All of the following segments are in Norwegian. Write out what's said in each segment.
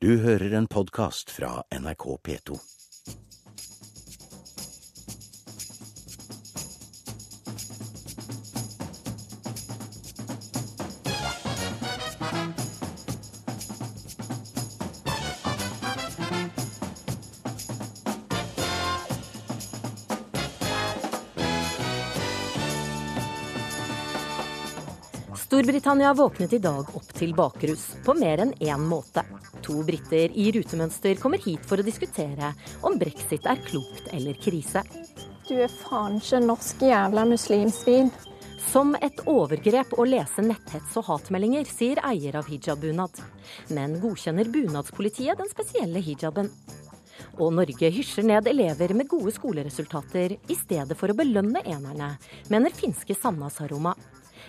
Du hører en podkast fra NRK P2. Storbritannia våknet i dag opp til bakrus på mer enn én måte. To briter i rutemønster kommer hit for å diskutere om brexit er klokt eller krise. Du er faen ikke norsk jævla muslimsvin. Som et overgrep å lese netthets og hatmeldinger, sier eier av hijabbunad. Men godkjenner bunadspolitiet den spesielle hijaben? Og Norge hysjer ned elever med gode skoleresultater i stedet for å belønne enerne, mener finske Sanna Saroma.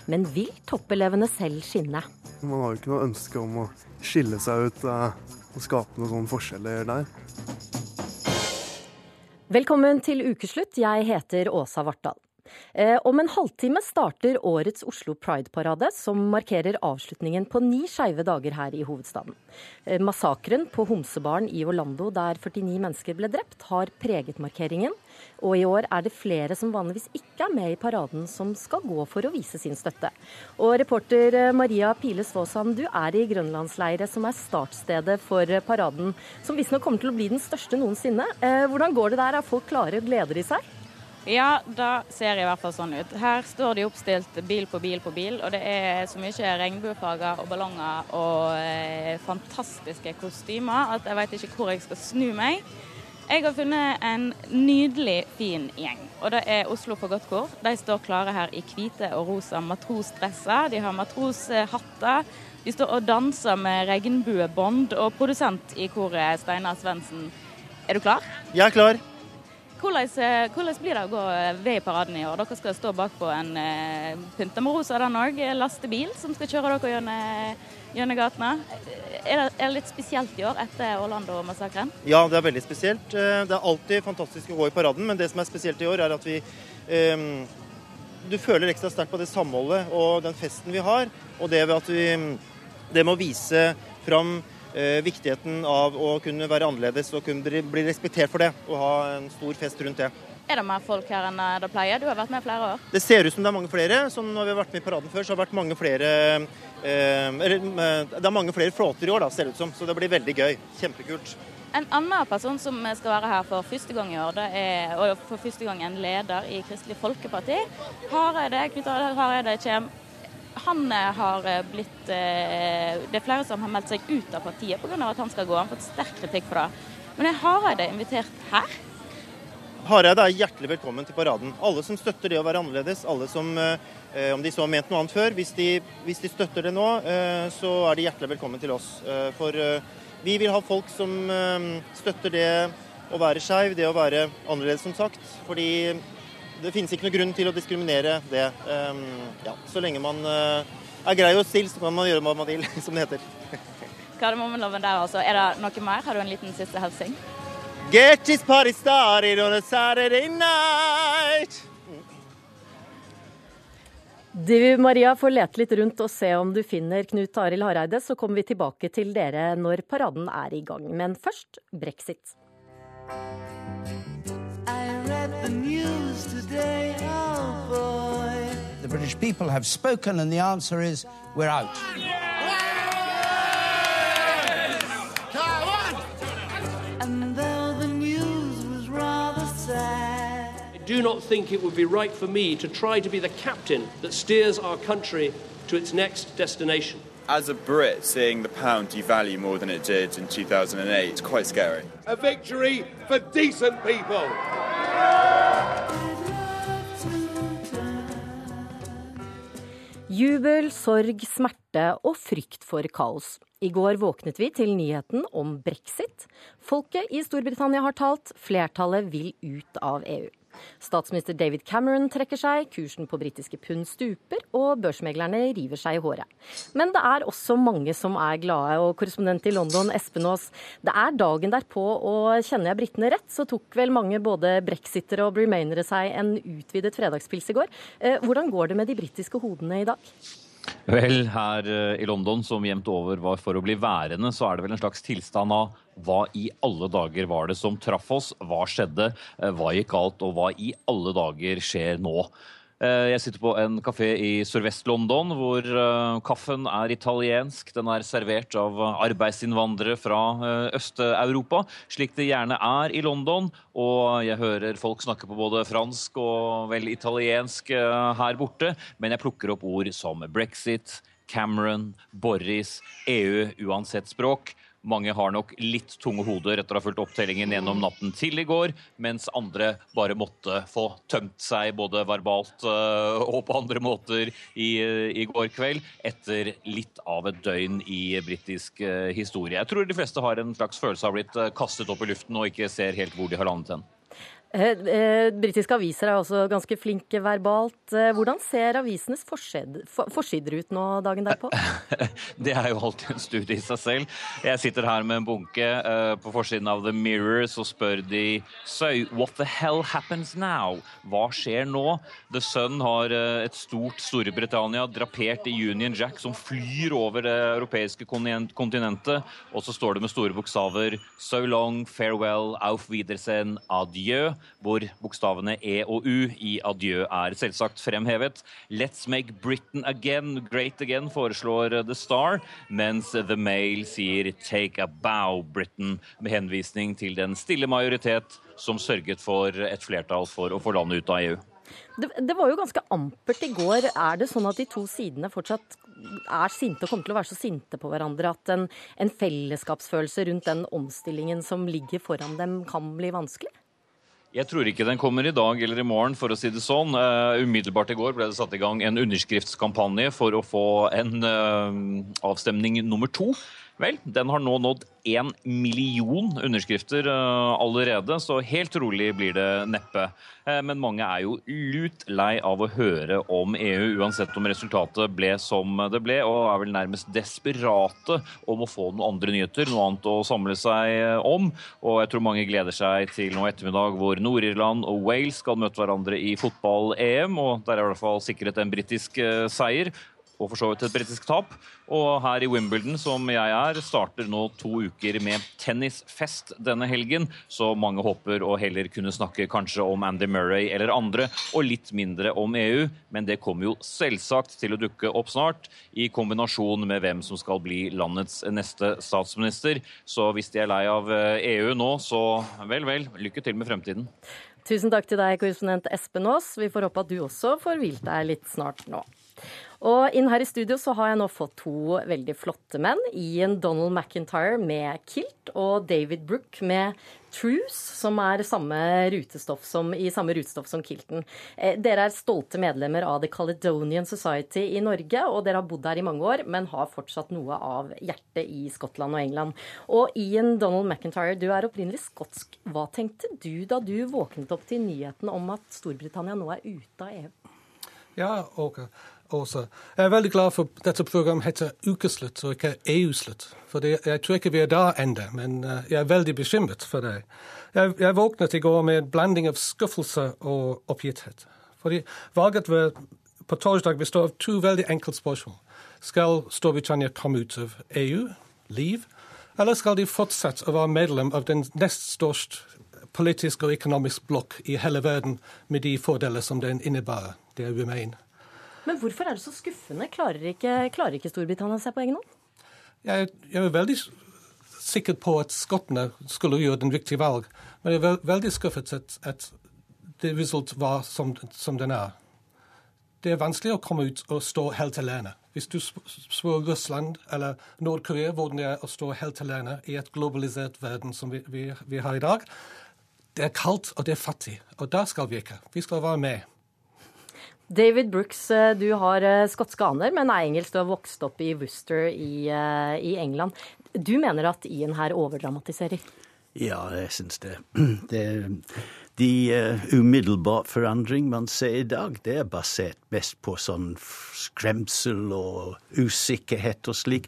Men vil toppelevene selv skinne? Man har jo ikke noe ønske om å skille seg ut eh, og skape noen sånne forskjeller der. Velkommen til ukeslutt. Jeg heter Åsa Vartdal. Eh, om en halvtime starter årets Oslo Pride-parade, som markerer avslutningen på ni skeive dager her i hovedstaden. Eh, massakren på Homsebaren i Orlando, der 49 mennesker ble drept, har preget markeringen. Og i år er det flere som vanligvis ikke er med i paraden, som skal gå for å vise sin støtte. Og reporter eh, Maria Pile Svåsand, du er i Grønlandsleiret, som er startstedet for paraden, som visstnok kommer til å bli den største noensinne. Hvordan går det der? Er folk klare? og Gleder de seg? Ja, da ser det i hvert fall sånn ut. Her står de oppstilt bil på bil på bil, og det er så mye regnbuefarger og ballonger og eh, fantastiske kostymer at jeg veit ikke hvor jeg skal snu meg. Jeg har funnet en nydelig fin gjeng, og det er Oslo på godt kor. De står klare her i hvite og rosa matrosdresser. De har matroshatter. De står og danser med regnbuebånd, og produsent i koret, Steinar Svendsen. Er du klar? Jeg er klar. Hvordan, eh, hvordan, blir det å gå eh, ved i paraden i år? Dere skal stå bak på en uh, pynta med rosa den òg, lastebil som skal kjøre dere gjennom, gjennom gatene. Er det, er det, litt spesielt i år etter Orlando-massakren? Ja, det er veldig spesielt. Det er alltid fantastisk å gå i paraden, men det som er spesielt i år, er at vi um, Du føler ekstra sterkt på det samholdet og den festen vi har, og det ved at vi Det med å vise fram eh, viktigheten av å kunne være annerledes og kunne bli, bli, respektert for det. Og ha en stor fest rundt det. Er det mer folk her enn det pleier? Du har vært med flere år? Det ser ut som det er mange flere. Som når vi har vært med i paraden før, så har det vært mange flere eh, Det er mange flere flåter i år, da, ser det ut som. Så det blir veldig gøy. Kjempekult. En annen person som skal være her for første gang i år, det er, og for første gang en leder i Kristelig Folkeparti, Hareide, Knut Hareide kommer han eh, har eh, blitt eh, Det er flere som har meldt seg ut av partiet pga. at han skal gå. Han har fått sterk kritikk for det. Men er Hareide invitert her? Hareide er hjertelig velkommen til paraden. Alle som støtter det å være annerledes, alle som, om de så har ment noe annet før, hvis de, hvis de, støtter det nå, så er de hjertelig velkommen til oss. For vi vil ha folk som støtter det å være skeiv, det å være annerledes, som sagt. Fordi det finnes ikke noen grunn til å diskriminere det. Um, ja, så lenge man er grei og snill, så kan man gjøre hva man vil, som det heter. Kardemommeloven der, altså. Er det noe mer? Har du en liten siste hilsing? Get this party started on a Saturday night. Du Maria får lete litt rundt og se om du finner Knut Arild Hareide, så kommer vi tilbake til dere når paraden er i gang. Men først brexit. the today, oh. The British people have spoken, and the answer is we're out. I do not think it would be right for me to try to be the captain that steers our country to its next destination. As a Brit, seeing the pound devalue more than it did in 2008 is quite scary. A victory for decent people. Jubel, sorg, smerte og frykt for kaos. I går våknet vi til nyheten om brexit. Folket i Storbritannia har talt, flertallet vil ut av EU. Statsminister David Cameron trekker seg, kursen på britiske pund stuper, og børsmeglerne river seg i håret. Men det er også mange som er glade, og korrespondent i London, Espen Aas, det er dagen derpå, og kjenner jeg britene rett, så tok vel mange både brexitere og remainere seg en utvidet fredagspils i går. Eh, hvordan går det med de britiske hodene i dag? Vel, her eh, i London, som jevnt over var for å bli værende, så er det vel en slags tilstand av hva i alle dager var det som traff oss? Hva skjedde? Eh, hva gikk galt? Og hva i alle dager skjer nå? Eh, jeg sitter på en kafé i Sørvest-London hvor kaffen er italiensk. Den er servert av arbeidsinnvandrere fra Øst-Europa, slik det gjerne er i London. Og jeg hører folk snakke på både fransk og vel italiensk her borte, men jeg plukker opp ord som brexit, Cameron, Boris, EU, uansett språk. Mange har nok litt tunge hoder etter å ha fulgt opptellingen gjennom natten til i går, mens andre bare måtte få tømt seg både verbalt uh, og på andre måter i, i, går kveld etter litt av et døgn i britisk uh, historie. Jeg tror de fleste har en slags følelse av blitt uh, kastet opp i luften og ikke ser helt hvor de har landet hen. Eh, eh, britiske aviser er også ganske flinke verbalt. Eh, hvordan ser avisenes forsider ut nå dagen derpå? Det er jo alltid en studie i seg selv. Jeg sitter her med en bunke. På forsiden av The Mirror så spør de So, what the hell happens now? Hva skjer nå? The Sun har et stort Storbritannia drapert i Union Jack som flyr over det europeiske kontinentet. Og så står det med store bokstaver So long, farewell, auf Wiedersehen, adieu hvor bokstavene E og U i adjø er selvsagt fremhevet. Let's make Britain again great again, foreslår The Star, mens The Mail sier take a bow, Britain, med henvisning til den stille majoritet som sørget for et flertall for å få landet ut av EU. Det, det, var jo ganske ampert i går. Er det sånn at de to sidene fortsatt er sinte og kommer til å være så sinte på hverandre at en, en fellesskapsfølelse rundt den omstillingen som ligger foran dem, kan bli vanskelig? Jeg tror ikke den kommer i dag eller i morgen, for å si det sånn. Uh, umiddelbart i går ble det satt i gang en underskriftskampanje for å få en uh, avstemning nummer to. Vel, den har nå nådd én million underskrifter uh, allerede, så helt rolig blir det neppe. Uh, men mange er jo lut lei av å høre om EU, uansett om resultatet ble som det ble, og er vel nærmest desperate om å få noen andre nyheter, noe annet å samle seg eh, om. Og jeg tror mange gleder seg til nå ettermiddag hvor Nord-Irland og Wales skal møte hverandre i fotball-EM, og der er i hvert fall sikret en britisk seier og for så vidt et britisk tap. Og her i Wimbledon, som jeg er, starter nå to uker med tennisfest denne helgen. Så mange håper å heller kunne snakke kanskje om Andy Murray eller andre, og litt mindre om EU. Men det kommer jo selvsagt til å dukke opp snart, i kombinasjon med hvem som skal bli landets neste statsminister. Så hvis de er lei av EU nå, så vel, vel, lykke til med fremtiden. Tusen takk til deg, korrespondent Espen Aas. Vi får håpe at du også får hvilt deg litt snart nå. Og inn her i studio så har jeg nå fått to veldig flotte menn. Ian Donald McIntyre med kilt og David Brook med Truce, som er samme rutestoff som, i samme rutestoff som kilten. Eh, dere er stolte medlemmer av The Caledonian Society i Norge, og dere har bodd her i mange år, men har fortsatt noe av hjertet i Skottland og England. Og Ian Donald McIntyre, du er opprinnelig skotsk. Hva tenkte du da du våknet opp til nyheten om at Storbritannia nå er ute av EU? Ja, okay også. Jeg er veldig glad for at dette programmet heter Ukeslutt og ikke EU-slutt. For jeg tror ikke vi er der ennå, men uh, jeg er veldig bekymret for det. Jeg, jeg, våknet i går med en blanding av skuffelse og oppgitthet. Fordi valget på torsdag består av to veldig enkle spørsmål. Skal Storbritannia komme ut av EU, liv, eller skal de fortsette å være medlem av den nest største politisk og økonomisk blokk i hele verden med de fordeler som den innebærer? Det er Remain. Men hvorfor er det så skuffende? Klarer ikke, klarer ikke Storbritannia seg på egen hånd? Jeg, jeg, er veldig sikker på at skottene skulle gjøre den riktige valg, men jeg er veldig skuffet at, at det resultatet var som, som den er. Det er vanskelig å komme ut og stå helt alene. Hvis du spør Russland eller Nord-Korea hvordan det er å stå helt alene i et globalisert verden som vi, vi, vi har i dag, det er kaldt og det er fattig. Og der skal vi ikke. Vi skal være med. David Brooks, eh, du har eh, skotske aner, men er engelsk. Du har vokst opp i Worcester i, eh, i England. Du mener at Ian her overdramatiserer? Ja, jeg syns det. det de uh, umiddelbart forandring man ser i dag, det er basert mest på sånn skremsel og usikkerhet og slik.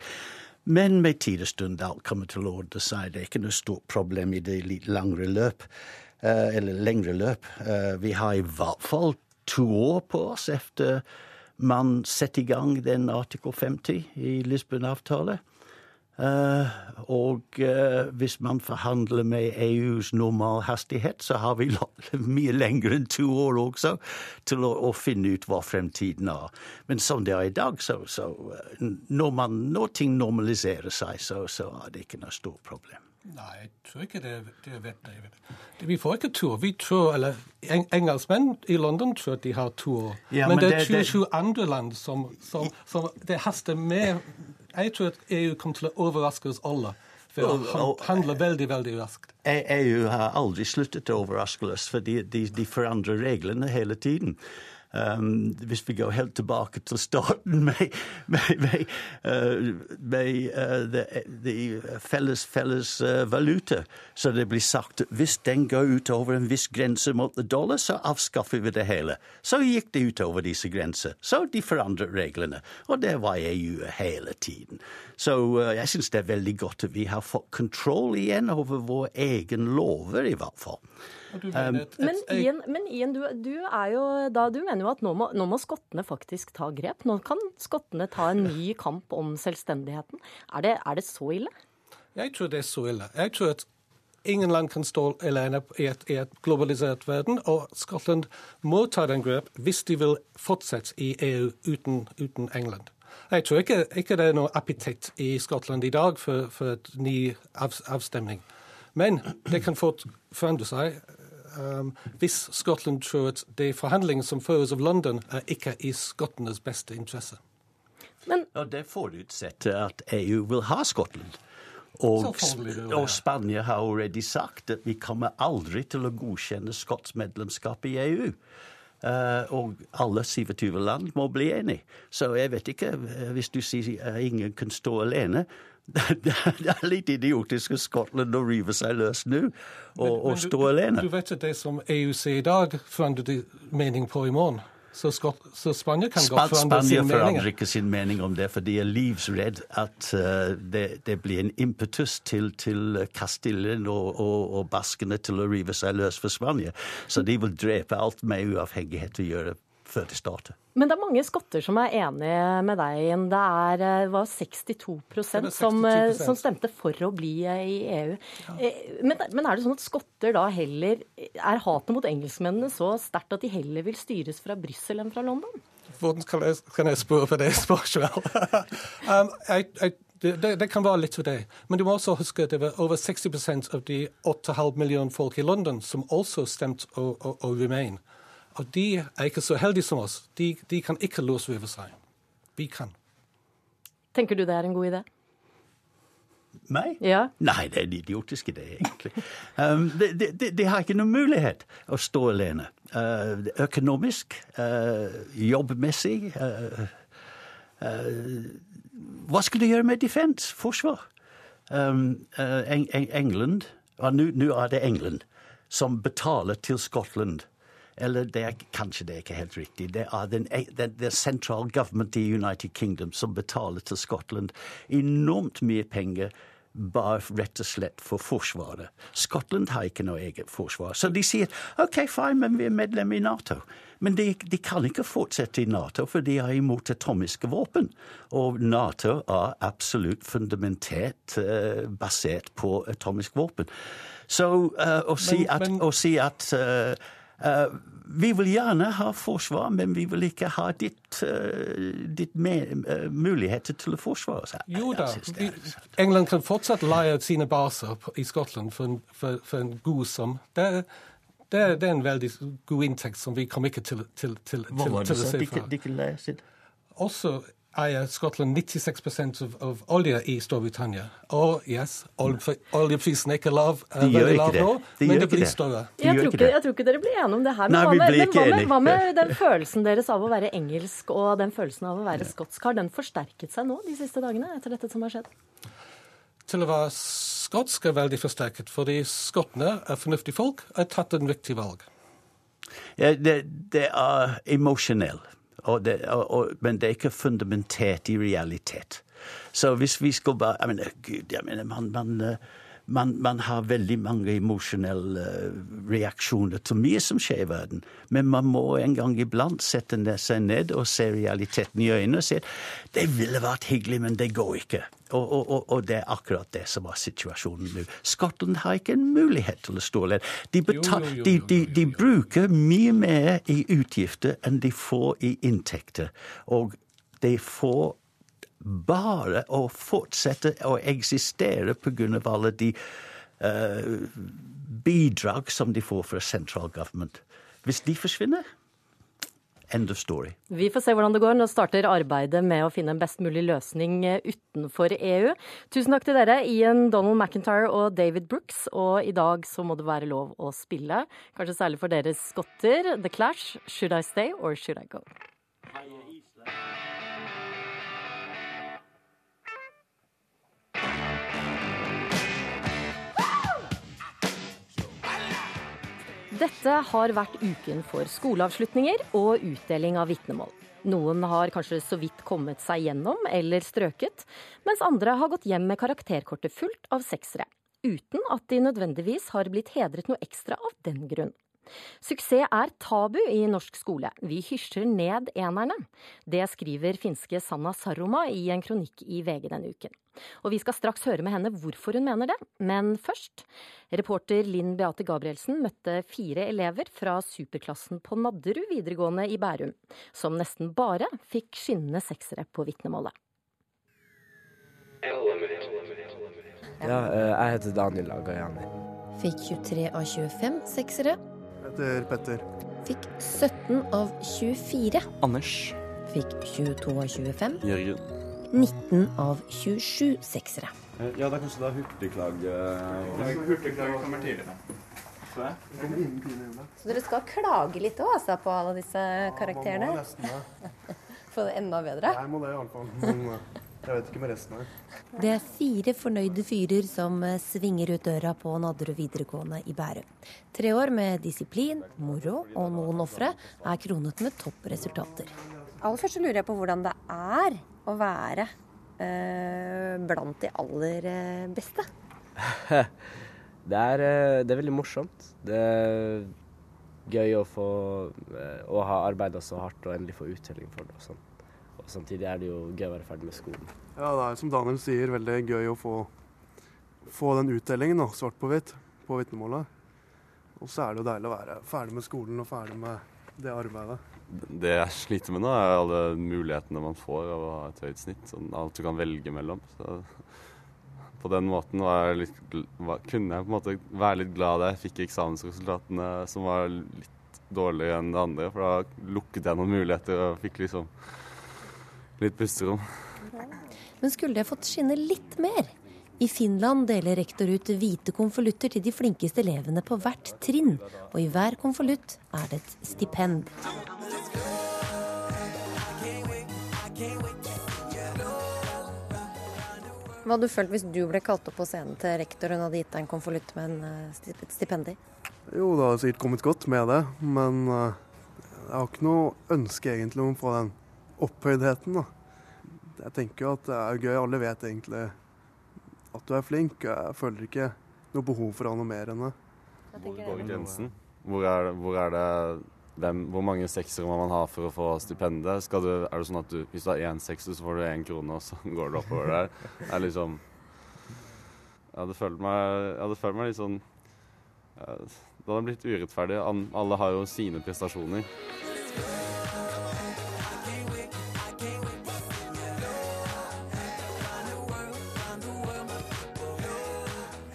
Men med tid og stund alt kommer til å ordne seg. Det er ikke noe stort problem i det litt langere løp. Uh, eller lengre løp. Uh, vi har i hvert fall to år på oss etter man setter i gang den artikkel 50 i Lisbon-avtale. Uh, og uh, hvis man forhandler med EUs normal hastighet, så har vi mye lenger enn to år også til å, å, finne ut hva fremtiden er. Men som det er i dag, så, så uh, når, man, når, ting normaliserer seg, så, så er det ikke noe stort problem. Nei, jeg tror ikke det, det vet jeg. Vi får ikke tur. Vi tror, eller eng Engelskmenn i London tror at de har tur. Ja, men, men, det er 27 andre land som, som, som det haster med jeg tror at EU kommer til å overraske oss alle. For å handle veldig, veldig raskt. EU har aldri sluttet å overraske oss, for de, de, de forandrer reglene hele tiden. Um, hvis vi går helt tilbake til starten med, med, med, uh, med uh, de, de felles, felles uh, valuta, så det blir sagt at hvis den går utover en viss grense mot dollar, så avskaffer vi det hele. Så gikk det utover disse grenser. Så de forandret reglene. Og det var EU hele tiden. Så jeg syns det er veldig godt at vi har fått kontroll igjen over våre egen lover, i hvert fall. Um, men Ian, men Ian du, du, jo, da, du, mener jo at nå må, nå må, skottene faktisk ta grep. Nå kan skottene ta en ny kamp om selvstendigheten. Er det, er det så ille? Jeg tror det er så ille. Jeg tror at ingen land kan stå alene i et, i et globalisert verden, og Skottland må ta den grep hvis de vil fortsette i EU uten, uten England. Jeg tror ikke, ikke, det er noe appetitt i Skottland i dag for, for et ny av, avstemning. Men det kan fort forandre seg um, hvis Skottland tror at de forhandlingene som føres av London, er ikke i skottenes beste interesse. Men... Ja, det forutsetter at EU vil ha Skottland. Og, og, Spania har allerede sagt at vi kommer aldri til å godkjenne skotsk medlemskap i EU. Uh, og alle 27 land må bli enige. Så jeg vet ikke, uh, hvis du sier uh, ingen kan stå alene, det er litt idiotisk at Skottland å rive seg løs nå og, og stå alene. Du vet at det som EU sier i dag, forandrer de mening på i morgen? Så, Skott, så Spania kan Sp godt forandre sin mening? Spania forandrer ikke sin mening om det, for de er livsredd at uh, det, det, blir en impetus til, til Kastiljen og, og, og, baskene til å rive seg løs for Spania. Så de vil drepe alt med uavhengighet å gjøre før de starter. Men det er mange skotter som er enig med deg. Det er, eh, var 62, det 62 som, eh, som, stemte for å bli eh, i EU. Ja. Men, men, er det sånn at skotter da heller Er hatet mot engelskmennene så sterkt at de heller vil styres fra Brussel enn fra London? Hvordan kan jeg, kan jeg spørre for det spørsmålet? um, det, det, det, kan være litt for det. Men du må også huske at det var over 60 av de 8,5 millioner folk i London som også stemte å, å, å remain. Og de er ikke så heldige som oss. De, de kan ikke løsrive seg. Vi kan. Tenker du det er en god idé? Meg? Ja. Nei, det er en idiotisk idé, egentlig. Um, de, de, de, har ikke noen mulighet å stå alene. Uh, økonomisk, uh, jobbmessig uh, uh Hva skal du gjøre med defense, forsvar? Um, uh, Eng England, nå er det England, som betaler til Skottland eller det er, kanskje det er ikke helt riktig. Det er den, den, den central government i United Kingdom som betaler til Skottland enormt mye penger bare rett og slett for Forsvaret. Skottland har ikke noe eget forsvar. Så de sier OK, fine, men vi er medlem i Nato. Men de, de, kan ikke fortsette i Nato, for de er imot atomiske våpen. Og Nato er absolutt fundamentert uh, basert på atomisk våpen. Så uh, å si at, men, men... Å si at uh, vi vil gjerne ha forsvar, men vi vil ikke ha ditt, uh, ditt uh, muligheter til å forsvare seg. Jo da, England kan fortsatt leie sine baser i Skottland for en, for, for en god sum. Det, det, det, er en veldig god inntekt som vi kommer ikke til, til, til, til, til å se fra. Også eier Skottland 96 av, av olje i Storbritannia. Og yes, oljeprisen er ikke lav, er de veldig lav nå, de men det blir større. De jeg, tror ikke, jeg tror ikke dere blir enige om det her. Men, Nei, hva, med, men hva, med, hva, med, den følelsen deres av å være engelsk og den følelsen av å være skotsk? Har den forsterket seg nå de siste dagene etter dette som har skjedd? Til å være skotsk er veldig forsterket, fordi skottene er fornuftige folk og har tatt en viktig valg. Ja, det, det er emosjonelt. Og det, og, men det er ikke fundamentert i realitet. Så hvis vi skal bare Jeg mener, gud, jeg mener, man, man, man, man, har veldig mange emosjonelle reaksjoner til mye som skjer i verden. Men man må en gang iblant sette seg ned og se realiteten i øynene og si at det ville vært hyggelig, men det går ikke. Og, og, og, det er akkurat det som var situasjonen nå. Skottland har ikke en mulighet til å stå alene. De, de, de, de, bruker mye mer i utgifter enn de får i inntekter. Og de får bare å fortsette å eksistere pga. alle de uh, bidrag som de får fra central government. Hvis de forsvinner End of story. Vi får se hvordan det går. Nå starter arbeidet med å finne en best mulig løsning eh, utenfor EU. Tusen takk til dere, Ian Donald McIntyre og David Brooks. Og i dag så må det være lov å spille, kanskje særlig for deres skotter. The Clash, Should I Stay or Should I Go? Dette har vært uken for skoleavslutninger og utdeling av vitnemål. Noen har kanskje så vidt kommet seg gjennom eller strøket, mens andre har gått hjem med karakterkortet fullt av seksere, uten at de nødvendigvis har blitt hedret noe ekstra av den grunn. Suksess er tabu i norsk skole. Vi hysjer ned enerne. Det skriver finske Sanna Saroma i en kronikk i VG denne uken. Og vi skal straks høre med henne hvorfor hun mener det. Men først. Reporter Linn Beate Gabrielsen møtte fire elever fra superklassen på Nadderud videregående i Bærum, som nesten bare fikk skinnende seksere på vitnemålet. Ja, eh, jeg heter Daniel Agayani. Fikk 23 av 25 seksere heter Petter. Fikk 17 av 24. Anders. Fikk 22 av 25. Jørgen. 19 av 27 seksere. Eh, ja, det er kanskje da hurtigklag Hurtigklag kommer tidligere. Så dere skal klage litt òg, altså, på alle disse karakterene? Ja, nesten det. Få det enda bedre? Jeg må det iallfall. Jeg vet ikke med resten her. Det er fire fornøyde fyrer som eh, svinger ut døra på Nadderud videregående i Bærum. Tre år med disiplin, moro og noen ofre er kronet med toppresultater. Aller først lurer jeg på hvordan det er å være eh, blant de aller eh, beste. det, er, eh, det er veldig morsomt. Det er gøy å få å ha arbeida så hardt og endelig få uttelling for det. og sånt. Samtidig er det jo gøy å være ferdig med skolen. Ja, det er som Daniel sier, veldig gøy å få, få den utdelingen, da, svart på hvitt, på vitnemålet. Og så er det jo deilig å være ferdig med skolen og ferdig med det arbeidet. Det jeg sliter med nå, er alle mulighetene man får av å ha et høyt snitt. Sånn alt du kan velge mellom. Så på den måten litt, var, kunne jeg på en måte være litt glad da jeg fikk eksamensresultatene som var litt dårligere enn det andre. For da lukket jeg noen muligheter og fikk liksom litt pusterom. Men skulle det fått skinne litt mer? I Finland deler rektor ut hvite konvolutter til de flinkeste elevene på hvert trinn. Og i hver konvolutt er det et stipend. Hva hadde du følt hvis du ble kalt opp på scenen til rektor og hadde gitt deg en konvolutt med en, eh, stipend i? Jo, det har sikkert kommet godt med det, men eh, jeg har ikke noe ønske egentlig om å få den opphøydheten. da. Jeg tenker jo at det er gøy. Alle vet egentlig at du er flink. Jeg føler ikke noe behov for å ha noe mer enn det. Hvor går grensen? Hvor er, hvor er det hvem, hvor mange seksere må man ha for å få stipendet? Du, er det sånn at du, Hvis du har én sekser, så får du én krone, og så går det oppover der? Det er liksom Jeg hadde følt meg, jeg hadde følt meg litt sånn Det hadde blitt urettferdig. Alle har jo sine prestasjoner.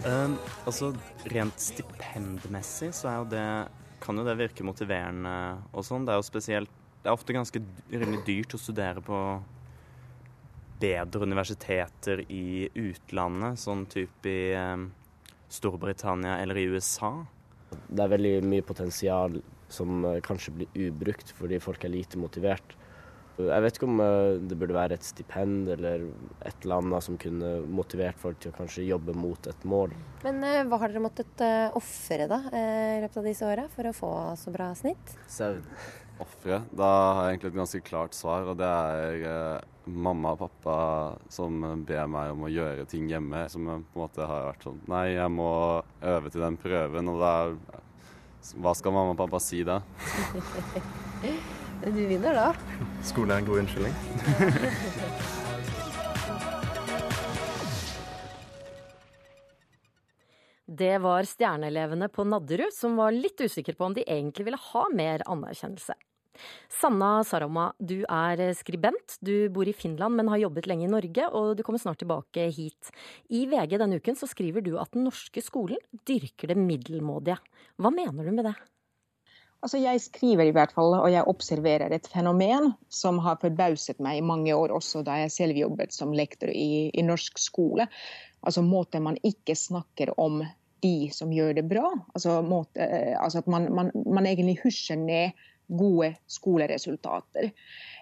Um, altså, Rent stipendmessig så er jo det, kan jo det virke motiverende og sånn. Det er jo spesielt Det er ofte ganske rimelig dyrt å studere på bedre universiteter i utlandet, sånn type i um, Storbritannia eller i USA. Det er veldig mye potensial som uh, kanskje blir ubrukt fordi folk er lite motivert. Jeg vet ikke om eh, det burde være et stipend eller et eller annet som kunne motivert folk til å kanskje jobbe mot et mål. Men eh, hva har dere måttet uh, ofre da, eh, i løpet av disse åra for å få så bra snitt? Søvn. Ofre? Da har jeg egentlig et ganske klart svar, og det er eh, mamma og pappa som ber meg om å gjøre ting hjemme. Som på en måte har vært sånn Nei, jeg må øve til den prøven, og da Hva skal mamma og pappa si da? Du vinner da. Skole er en god unnskyldning. Det var stjerneelevene på Nadderud som var litt usikre på om de egentlig ville ha mer anerkjennelse. Sanna Saroma, du er skribent. Du bor i Finland, men har jobbet lenge i Norge, og du kommer snart tilbake hit. I VG denne uken så skriver du at den norske skolen dyrker det middelmådige. Hva mener du med det? Altså jeg skriver i hvert fall, og jeg observerer et fenomen som har forbauset meg i mange år, også da jeg selv jobbet som lektor i, i norsk skole. Altså måten man ikke snakker om de som gjør det bra. Altså, måte, altså at man, man, man egentlig husjer ned gode skoleresultater.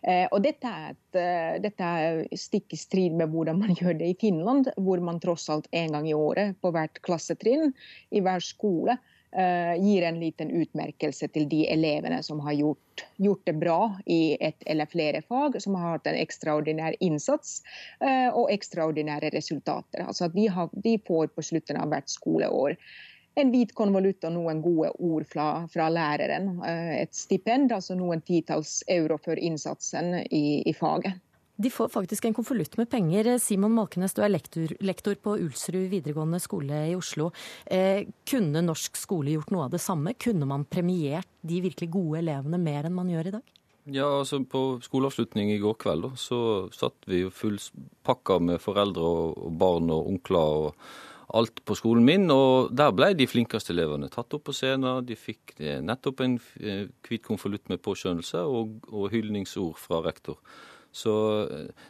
Eh, og dette er, et, uh, dette er stikk i strid med hvordan man gjør det i Finland, hvor man tross alt en gang i året på hvert klassetrinn i hver skole uh, gir en liten utmerkelse til de elevene som har gjort, gjort, det bra i et eller flere fag, som har hatt en ekstraordinær innsats og ekstraordinære resultater. Altså at de, har, de får på slutten av hvert skoleår en hvit konvolutt og noen gode ord fra, fra, læreren. Et stipend, altså noen titalls euro for innsatsen i, i faget. De får faktisk en konvolutt med penger. Simon Malkenes, du er lektor, lektor, på Ulsrud videregående skole i Oslo. Eh, kunne norsk skole gjort noe av det samme? Kunne man premiert de virkelig gode elevene mer enn man gjør i dag? Ja, altså På skoleavslutning i går kveld da, så satt vi fullpakka med foreldre og barn og onkler. og alt på skolen min, og der ble de flinkeste elevene tatt opp på scenen. De fikk nettopp en hvit konvolutt med påskjønnelse og, og hyldningsord fra rektor. Så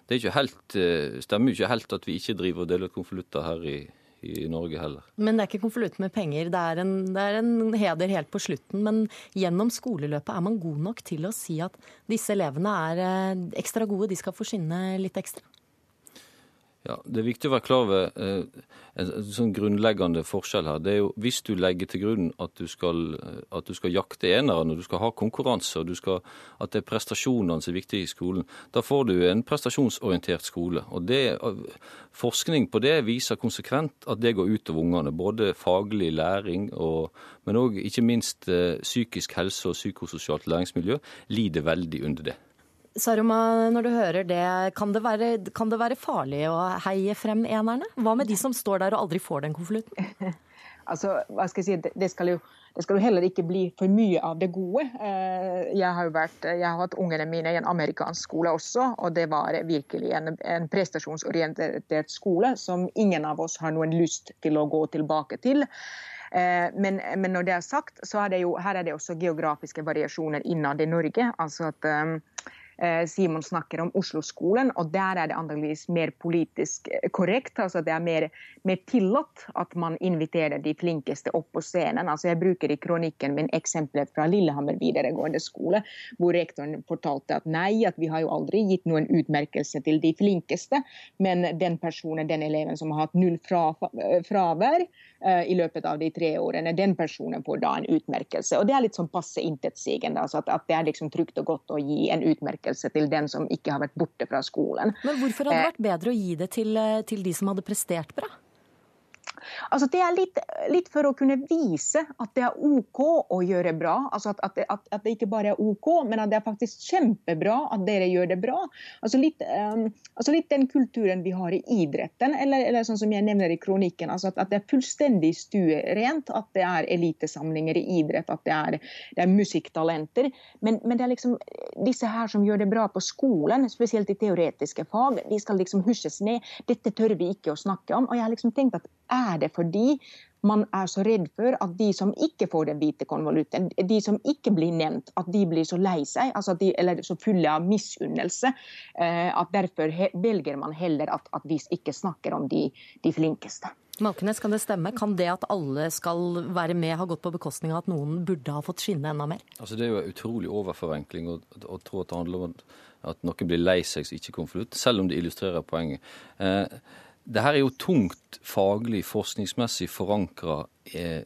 det ikke helt, stemmer jo ikke helt at vi ikke driver og deler konvolutter her i, i, Norge heller. Men det er ikke konvolutt med penger, det er, en, det er, en, heder helt på slutten. Men gjennom skoleløpet er man god nok til å si at disse elevene er ekstra gode, de skal få skinne litt ekstra? Ja, Det er viktig å være klar over eh, en, sånn grunnleggende forskjell her. Det er jo Hvis du legger til grunn at du skal, at du skal jakte enere når du skal ha konkurranse, og skal, at det er prestasjonene som er viktige i skolen, da får du en prestasjonsorientert skole. Og det, Forskning på det viser konsekvent at det går utover ungene. Både faglig læring, og, men òg ikke minst eh, psykisk helse og psykososialt læringsmiljø lider veldig under det. Saruma, når du hører det, kan det, være, kan det være farlig å heie frem enerne? Hva med de som står der og aldri får den konvolutten? altså, hva skal jeg si, det skal, jo, det skal jo heller ikke bli for mye av det gode. Jeg har, vært, jeg har hatt ungene mine i en amerikansk skole også, og det var virkelig en, en prestasjonsorientert skole som ingen av oss har noen lyst til å gå tilbake til. Men, men, når det er sagt, så er det jo, her er det også geografiske variasjoner innad i Norge. altså at um, Simon snakker om Oslo-skolen, og der er det antakeligvis mer politisk korrekt. altså Det er mer, mer, tillatt at man inviterer de flinkeste opp på scenen. altså Jeg bruker i kronikken min eksempler fra Lillehammer videregående skole, hvor rektoren fortalte at nei, at vi har jo aldri gitt noen utmerkelse til de flinkeste, men den personen, den eleven som har hatt null fravær i løpet av de tre årene, den personen får da en utmerkelse. Og Det er litt sånn passe intetsigende. altså at, at det er liksom trygt og godt å gi en utmerkelse til den som ikke har vært borte fra skolen. Men hvorfor hadde det vært bedre å gi det til, til de som hadde prestert bra? Altså, det er litt, litt, for å kunne vise at det er OK å gjøre bra. Altså at, at, at, at, det ikke bare er OK, men at det er faktisk kjempebra at dere gjør det bra. Altså litt, um, altså litt den kulturen vi har i idretten, eller, eller sånn som jeg nevner i kronikken. Altså at, det er fullstendig stuerent at det er elitesamlinger i idrett, at det er, det er musikktalenter. Men, men, det er liksom disse her som gjør det bra på skolen, spesielt i teoretiske fag, de skal liksom husjes ned. Dette tør vi ikke å snakke om. Og jeg har liksom tenkt at er det fordi man er så redd for at de som ikke får den hvite konvolutten, de som ikke blir nevnt, at de blir så lei seg, altså de, eller så fulle av misunnelse, at derfor velger man heller at, at vi ikke snakker om de, de flinkeste. Malkenes, kan det stemme? Kan det at alle skal være med, ha gått på bekostning av at noen burde ha fått skinne enda mer? Altså Det er jo en utrolig overforenkling å, å tro at det handler om at noen blir lei seg som ikke konvolutt, selv om det illustrerer poenget. Eh, det her er jo tungt faglig, forskningsmessig forankra. Eh,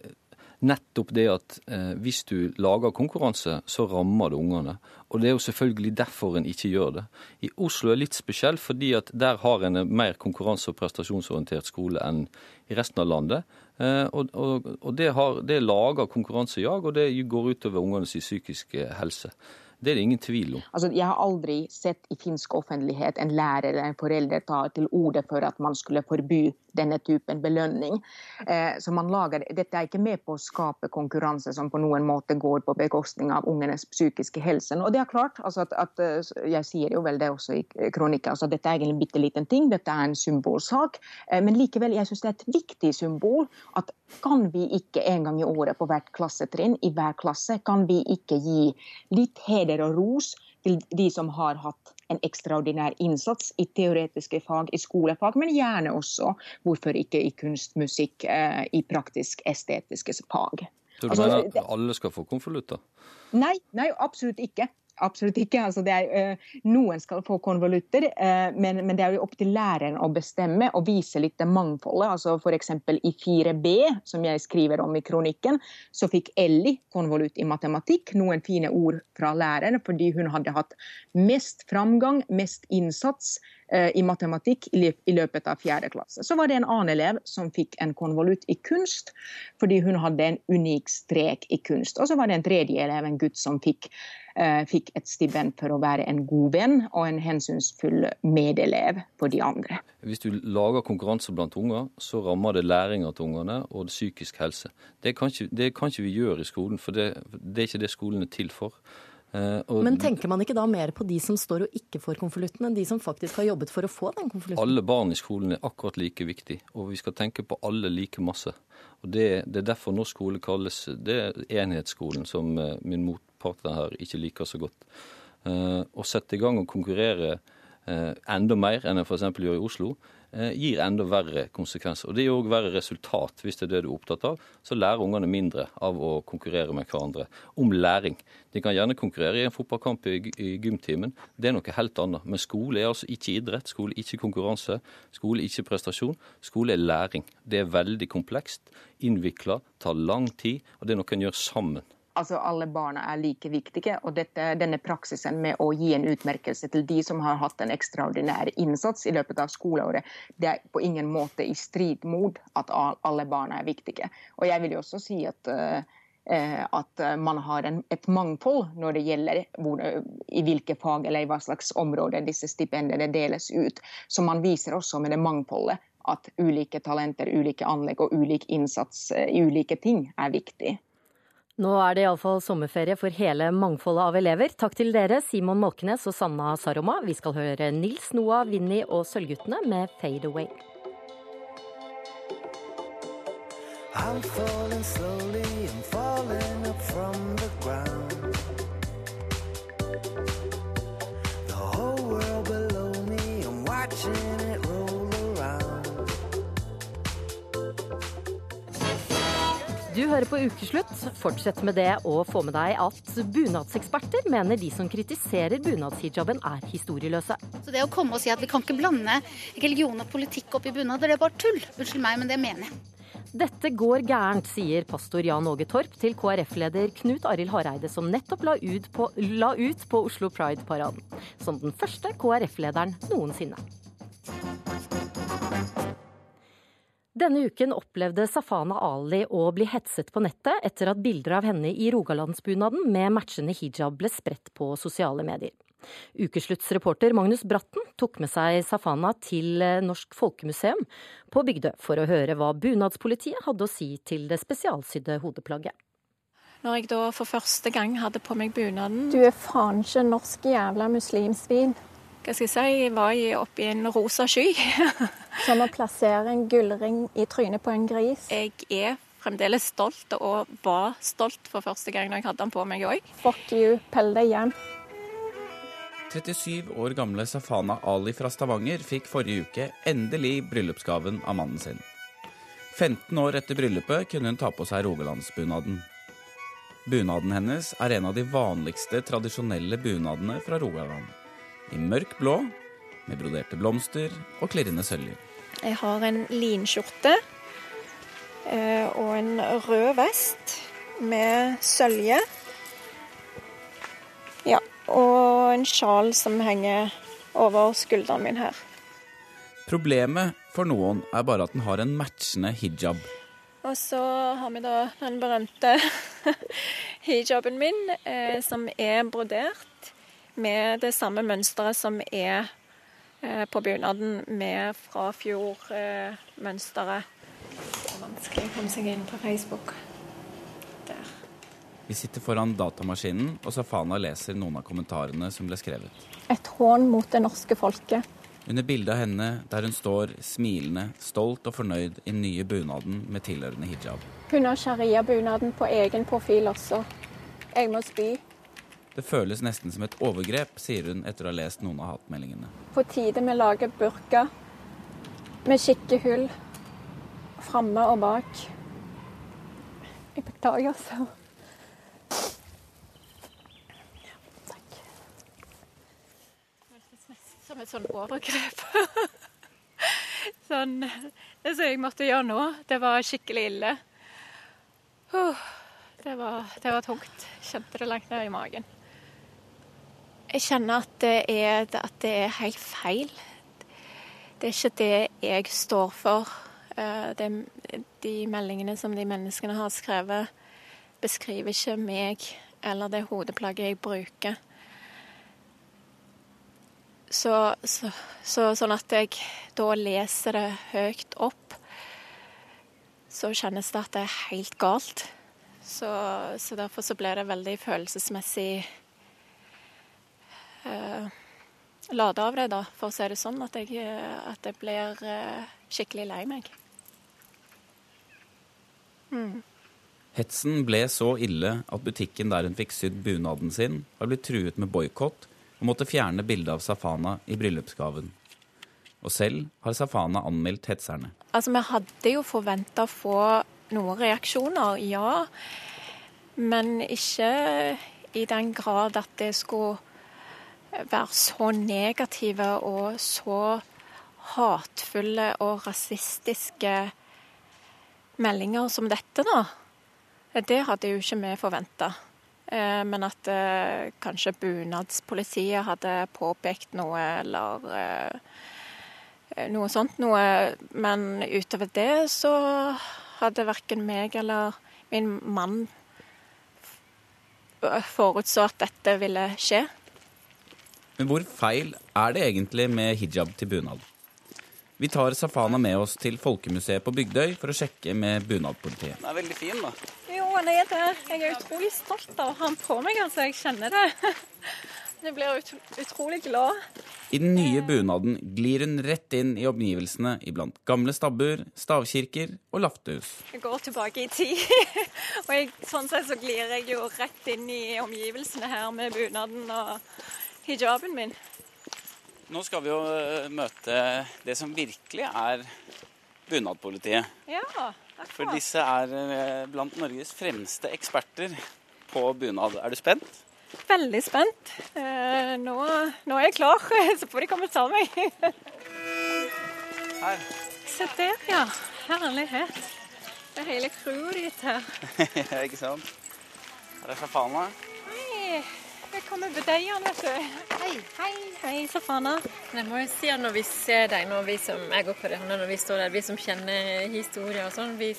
nettopp det at eh, hvis du lager konkurranse, så rammer det ungene. Og det er jo selvfølgelig derfor en ikke gjør det. I Oslo er det litt spesielt, fordi at der har en mer konkurranse- og prestasjonsorientert skole enn i resten av landet. Eh, og, og, og det, det lager konkurransejag, og det går utover ungenes psykiske helse. Det er det ingen tvil om. Altså, jeg har aldri sett i finsk offentlighet en lærer eller en forelder ta til orde for at man skulle forby denne typen belønning. Eh, så man lager, Dette er ikke med på å skape konkurranse som på noen måte går på bekostning av ungenes psykiske helse. Og det er klart, altså at, at, eh, Jeg sier jo vel det også i kronikken, altså dette er egentlig en bitte liten ting, dette er en symbolsak. Eh, men likevel, jeg syns det er et viktig symbol at kan vi ikke en gang i året på hvert klassetrinn, i hver klasse, kan vi ikke gi litt heder og ros til de som har hatt en ekstraordinær innsats i teoretiske fag, i skolefag, men gjerne også, hvorfor ikke i kunst, musikk, eh, i praktisk-estetiske fag. Så du altså, mener at alle skal få konvolutter? Nei, nei, absolutt ikke. Absolutt ikke. Altså, er, uh, noen skal få konvolutter, uh, men, men, det er jo opp til læreren å bestemme og vise litt det mangfoldet. Altså F.eks. i 4B, som jeg skriver om i kronikken, så fikk Ellie konvolutt i matematikk. Noen fine ord fra læreren fordi hun hadde hatt mest framgang, mest innsats i matematikk i, løpet av fjerde klasse. Så var det en annen elev som fikk en konvolutt i kunst fordi hun hadde en unik strek i kunst. Og så var det en tredje elev, en gutt, som fikk Eh, fikk et stipend for å være en god venn og en hensynsfull medelev for de andre. Hvis du lager konkurranse blant unger, så rammer det læringa til ungene og psykisk helse. Det kan, ikke, det kan ikke vi gjøre i skolen, for det, det er ikke det skolen er til for. Uh, Men tenker man ikke da mer på de som står og ikke får konvolutten, enn de som faktisk har jobbet for å få den konvolutten? Alle barn i skolen er akkurat like viktig, og vi skal tenke på alle like masse. Og Det, det er derfor norsk skole kalles det enhetsskolen, som uh, min motpart her ikke liker så godt. Eh, å sette i gang og konkurrere eh, enda mer enn en f.eks. gjør i Oslo, eh, gir enda verre konsekvenser. Og Det gir òg verre resultat, hvis det er det du er opptatt av. Så lærer ungene mindre av å konkurrere med hverandre om læring. De kan gjerne konkurrere i en fotballkamp i, i gymtimen, det er noe helt annet. Men skole er altså ikke idrett, skole ikke konkurranse, skole ikke prestasjon. Skole er læring. Det er veldig komplekst, innvikla, tar lang tid, og det er noe en gjør sammen altså alle barna er like viktige. Og dette, denne praksisen med å gi en utmerkelse til de som har hatt en ekstraordinær innsats i løpet av skoleåret, det er på ingen måte i strid mot at alle barna er viktige. Og jeg vil jo også si at uh, at man har en, et mangfold når det gjelder hvor, i hvilke fag eller i hva slags områder disse stipendene deles ut. Så man viser også med det mangfoldet at ulike talenter, ulike anlegg og ulik innsats i ulike ting er viktig. Nå er det iallfall sommerferie for hele mangfoldet av elever. Takk til dere, Simon Måkenes og Sanna Saroma. Vi skal høre Nils Noah, Vinni og Sølvguttene med Fade Away. I'm falling slowly, I'm falling up from the ground. Du hører på Ukeslutt. Fortsett med det og få med deg at bunadseksperter mener de som kritiserer bunadshijaben er historieløse. Så det å komme og si at vi kan ikke blande religion og politikk opp i bunader, det er bare tull. Unnskyld meg, men det mener jeg. Dette går gærent, sier pastor Jan Åge Torp til KrF-leder Knut Arild Hareide, som nettopp la ut på, la ut på Oslo Pride-paraden. Som den første KrF-lederen noensinne. Denne uken opplevde Safana Ali å bli hetset på nettet etter at bilder av henne i rogalandsbunaden med matchende hijab ble spredt på sosiale medier. Ukesluttsreporter Magnus Bratten tok med seg Safana til Norsk Folkemuseum på Bygdø for å høre hva bunadspolitiet hadde å si til det spesialsydde hodeplagget. Når jeg da for første gang hadde på meg bunaden Du er faen ikke norsk jævla muslimsvin hva skal jeg si, var oppe i en rosa sky. Som å plassere en gullring i trynet på en gris? Jeg er fremdeles stolt, og var stolt for første gang når jeg hadde den på meg òg. Fuck you, pell deg hjem. 37 år gamle Safana Ali fra Stavanger fikk forrige uke endelig bryllupsgaven av mannen sin. 15 år etter bryllupet kunne hun ta på seg rogalandsbunaden. Bunaden hennes er en av de vanligste tradisjonelle bunadene fra Rogaland. I mørk blå, med broderte blomster og klirrende søljer. Jeg har en linskjorte eh, og en rød vest med sølje. Ja, og en sjal som henger over skulderen min her. Problemet for noen er bare at den har en matchende hijab. Og så har vi da den berømte hijaben min, eh, som er brodert med det samme mønsteret som er eh, på bunaden med fra fjor-mønsteret. det er vanskelig å komme seg inn på Facebook. Der. Vi sitter foran datamaskinen, og Safana leser noen av kommentarene som ble skrevet. Et hån mot det norske folket. Under bildet av henne der hun står smilende, stolt og fornøyd i den nye bunaden med tilhørende hijab. Hun har sharia-bunaden på egen profil også. Jeg må spy. Det føles nesten som et overgrep, sier hun etter å ha lest noen av hatmeldingene. På tide vi lager burka med skikkehull framme og bak. Jeg beklager, altså. Som et sånn overgrep. sånn Det som jeg måtte gjøre nå, det var skikkelig ille. Uh, det, var, det var tungt. Kjente det langt ned i magen. Jeg kjenner at det, er, at det er helt feil. Det er ikke det jeg står for. Eh, det, de meldingene som de menneskene har skrevet, beskriver ikke meg eller det hodeplagget jeg bruker. Så, så, så, sånn at jeg da leser det høyt opp, så kjennes det at det er helt galt. Så, så derfor så ble det veldig følelsesmessig uh, lada av det, da, for å si det sånn. At jeg, at jeg blir uh, skikkelig lei meg. Mm. Hetsen ble så ille at butikken der hun fikk sydd bunaden sin, har blitt truet med boikott og måtte fjerne bildet av Safana i bryllupsgaven. Og selv har Safana anmeldt hetserne. Altså, Vi hadde jo forventa å få noen reaksjoner, ja. Men ikke i den grad at det skulle være så negative og så hatefulle og rasistiske meldinger som dette, da. Det hadde jo ikke vi forventa. Men at eh, kanskje bunadspolitiet hadde påpekt noe, eller eh, noe sånt noe. Men utover det så hadde verken meg eller min mann forutså at dette ville skje. Men hvor feil er det egentlig med hijab til bunad? Vi tar Safana med oss til Folkemuseet på Bygdøy for å sjekke med bunadpolitiet. Den er veldig fin, da. Jo, han er det. Jeg er utrolig stolt av å ha den på meg, altså. Jeg kjenner det. Jeg blir ut utrolig glad. I den nye bunaden glir hun rett inn i omgivelsene iblant gamle stabbur, stavkirker og laftehus. Jeg går tilbake i tid, og jeg, sånn sett så glir jeg jo rett inn i omgivelsene her med bunaden og hijaben min. Nå skal vi jo møte det som virkelig er bunadpolitiet. Ja, For disse er blant Norges fremste eksperter på bunad. Er du spent? Veldig spent. Eh, nå, nå, er jeg klar, så får de komme og ta meg. Her. Se der, ja. Herlighet. Det er hele crewet ditt her. ja, ikke sant. Her er Safana. Jeg kommer på deg, Jan, vet du. Hei, hei, hei, Safana. Jeg må jo si at når vi ser deg, når vi som jeg går på det, når vi står der, vi som kjenner historier og sånn, vi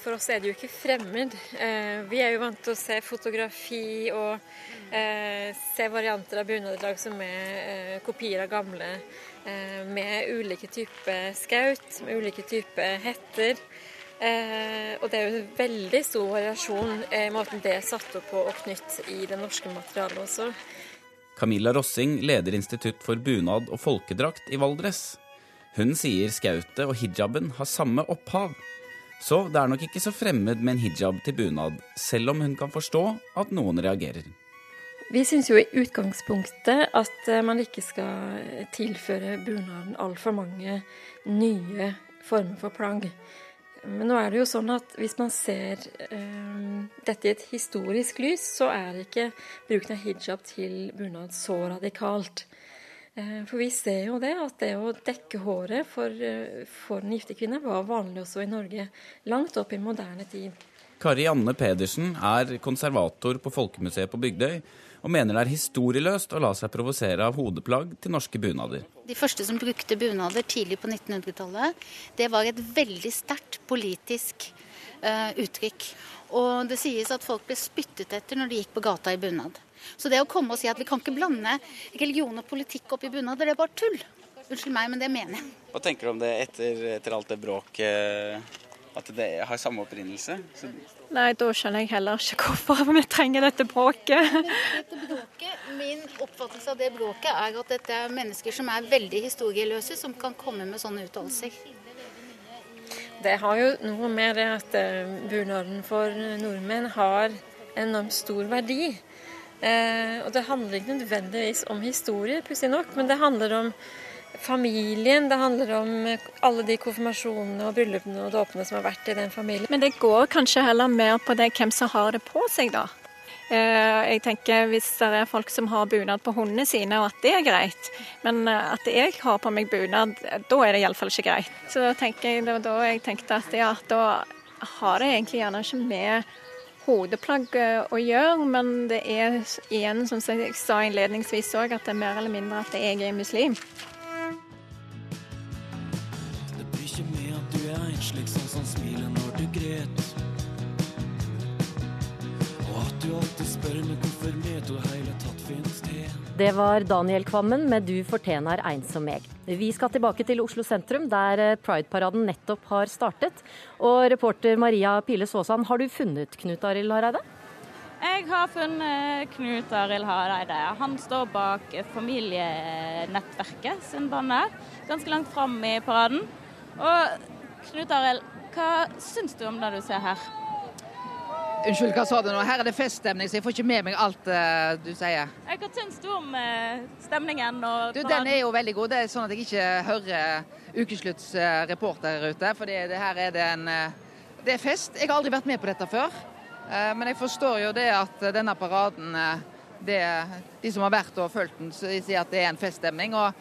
for oss er det jo ikke fremmed. Vi er jo vant til å se fotografi og se varianter av bunaddrag som er kopier av gamle, med ulike typer skaut, med ulike typer hetter. Og det er jo en veldig stor variasjon i måten det er satt opp på og knytt i det norske materialet også. Camilla Rossing leder Institutt for bunad og folkedrakt i Valdres. Hun sier skautet og hijaben har samme opphav. Så det er nok ikke så fremmed med en hijab til bunad, selv om hun kan forstå at noen reagerer. Vi syns jo i utgangspunktet at man ikke skal tilføre bunaden altfor mange nye former for plagg. Men nå er det jo sånn at hvis man ser um, dette i et historisk lys, så er ikke bruken av hijab til bunad så radikalt. Uh, for vi ser jo det, at det å dekke håret for, uh, for en gifte kvinne var vanlig også i Norge, langt opp i moderne tid. Kari Anne Pedersen er konservator på Folkemuseet på Bygdøy og mener det er historieløst å la seg provosere av hodeplagg til norske bunader. De første som brukte bunader tidlig på 1900-tallet, det var et veldig sterkt politisk uh, uttrykk. Og det sies at folk ble spyttet etter når de gikk på gata i bunad. Så det å komme og si at vi kan ikke blande religion og politikk opp i bunader, det er bare tull. Unnskyld meg, men det mener jeg. Hva tenker du om det etter, etter alt det bråket? At det har samme opprinnelse? Så Nei, da skjønner jeg heller ikke hvorfor vi trenger dette bråket. Dette bråket, Min oppfattelse av det bråket er at dette er mennesker som er veldig historieløse, som kan komme med sånne uttalelser. Det har jo noe med det at eh, bunaden for nordmenn har enormt stor verdi. Eh, og det handler ikke nødvendigvis om historie, pussig nok, men det handler om familien. Det handler om alle de konfirmasjonene og bryllupene og dåpene som har vært i den familien. Men det går kanskje heller mer på det hvem som har det på seg, da. Eh, jeg tenker Hvis det er folk som har bunad på hundene sine, og at det er greit, men eh, at jeg har på meg bunad, da er det iallfall ikke greit. Så da tenker jeg, da jeg tenkte at ja, da har det egentlig gjerne ikke med hodeplagg eh, å gjøre, men det er igjen, som jeg sa innledningsvis òg, at det er mer eller mindre at jeg er muslim. Du som sånn smilet smiler når du gret. Og at du alltid spør meg hvorfor meto hele tatt finnes til. Det var Daniel Kvammen med 'Du fortjener ein som meg'. Vi skal tilbake til Oslo sentrum, der eh, Pride-paraden nettopp har startet. Og reporter Maria Pile Saasand, har du funnet Knut Arild Hareide? Jeg har funnet Knut Arild Hareide. Han står bak familienettverket sin banner, ganske langt fram i paraden. Og Knut Arild, hva syns du om det du ser her? Unnskyld, hva sa du nå? Her er det feststemning, så jeg får ikke med meg alt uh, du sier. Eh, Hva syns du om uh, stemningen og Du, Den er jo veldig god. Det er sånn at jeg ikke hører Ukeslutts uh, reporter ute. For det, her er det en Det er fest. Jeg har aldri vært med på dette før. men jeg forstår jo det at denne paraden det, De som har vært og fulgt den, sier at det er en feststemning. Og